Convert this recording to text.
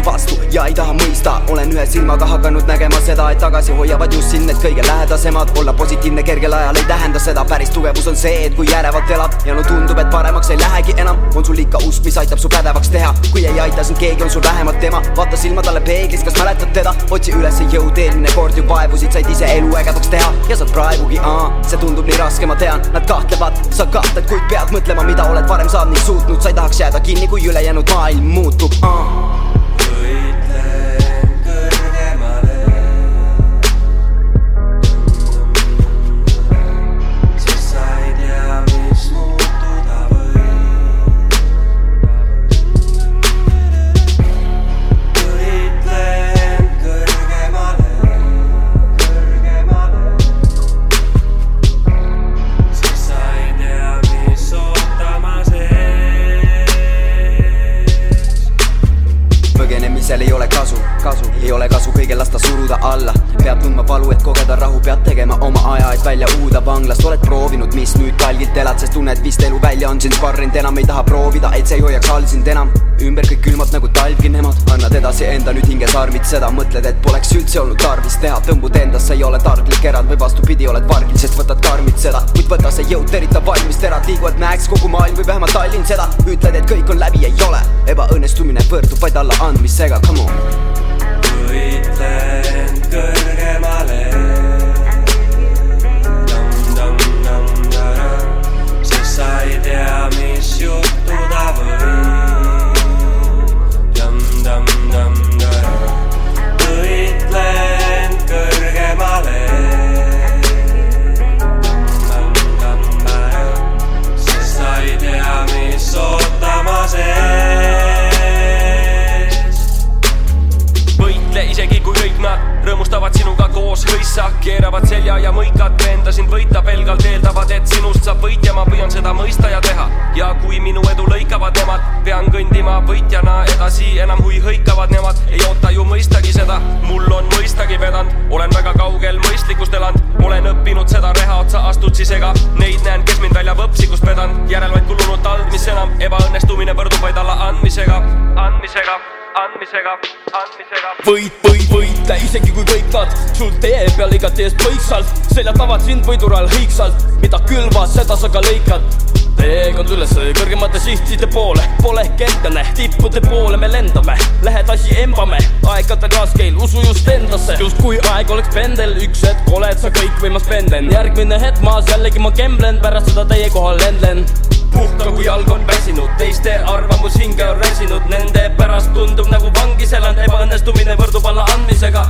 su vastu ja ei taha mõista. Olen ühe silmaga hakanud nägema seda, et tagasi hoiavad just sind need kõige lähedasemad. Olla positiivne kergel ajal ei tähenda seda, päris tugevus on see, et kui järevalt elad ja no tundub, et paremaks ei lähegi enam, on sul ikka usk, mis aitab su pädevaks teha. kui ei aita sind keegi, on sul vähemalt tema, vaata silma talle peeglis, kas mäletad teda, otsi üles jõud, eelmine kord ju vaevusid, said ise elu ägedaks teha. Ja saad praegugi, see tundub nii raske, ma tean, nad kahtlevad, sa kahtled, kuid pead mõtlema, mida oled varem saanud ning suutnud, sa ei tahaks jääda kinni, kui ülejäänud maailm muutub Wait. land. Ole kasu, kasu, ei ole kasu kõigel lasta suruda alla. Peab tundma valu, et kogeda rahu, pead tegema oma aja, et välja uuda vanglast oled proovinud, mis nüüd kalgilt elad, sest tunned vist elu välja on sind sparrinud, enam ei taha proovida, et see ei hoiaks all sind enam ümber kõik külmad nagu talvgi nemad, annad edasi enda nüüd hinges armitseda, mõtled, et poleks üldse olnud tarvis teha, tõmbud endasse, ei ole targlik erand või vastupidi, oled vargil, sest võtad karmid seda, kuid võta see jõud, terita valmis terad, liigu, et näeks kogu maailm või vähemalt Tallinn seda, ütled, et kõik on läbi, ei ole, ebaõnnestumine võrdub vaid allaandmisega, come on pelgalt eeldavad, et sinust saab võitja, ma püüan seda mõista ja teha. ja kui minu edu lõikavad nemad, pean kõndima võitjana edasi, enam hui hõikavad nemad, ei oota ju mõistagi seda. mul on mõistagi vedanud, olen väga kaugel mõistlikust elanud, olen õppinud seda reha otsa astud siis ega andmisega andmisega, andmisega. võit, võit, võitle, isegi kui kõik nad sul tee peal igati eest põiksalt, seljatavad sind võidural hõiksalt, mida külvad, seda sa ka lõikad. Teekond üles kõrgemate sihtide poole, pole kergene, tippude poole me lendame, lähedasi embame, aeg on veel raskeil, usu just endasse, justkui aeg oleks pendel, üks hetk oled sa kõikvõimas pendlen, järgmine hetk maas jällegi ma kemblen, pärast seda teie kohal lendlen. Puhka, kui jalg on väsinud, teiste arvamus hinge on räsinud, nende tundub nagu vangis elanud, ebaõnnestumine võrdub alla andmisega